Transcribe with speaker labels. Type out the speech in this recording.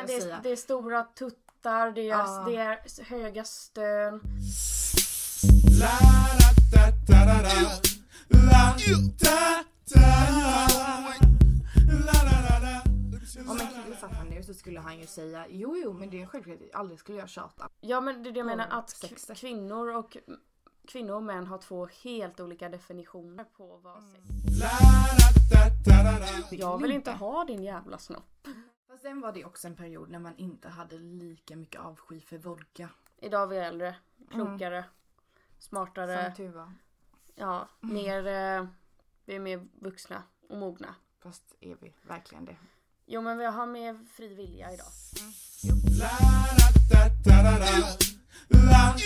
Speaker 1: men det,
Speaker 2: säga.
Speaker 1: är, det är stora tuttar, det är,
Speaker 2: Ja.
Speaker 1: det är höga stön.
Speaker 2: Om en kille satt här nu så skulle han ju säga jo jo men det är en självklarhet, aldrig skulle jag tjata.
Speaker 1: Ja men det är det jag menar att
Speaker 2: sex.
Speaker 1: kvinnor och kvinnor och män har två helt olika definitioner på vad sex
Speaker 3: da da da.
Speaker 1: Jag vill inte ha din jävla snopp.
Speaker 2: Fast sen var det också en period när man inte hade lika mycket avsky för vodka.
Speaker 1: Idag är vi äldre, klokare, smartare,
Speaker 2: Som tur var.
Speaker 1: ja, mer, eh, vi är mer vuxna och mogna.
Speaker 2: Fast är vi verkligen det?
Speaker 1: Jo men vi har mer fri vilja idag.
Speaker 3: La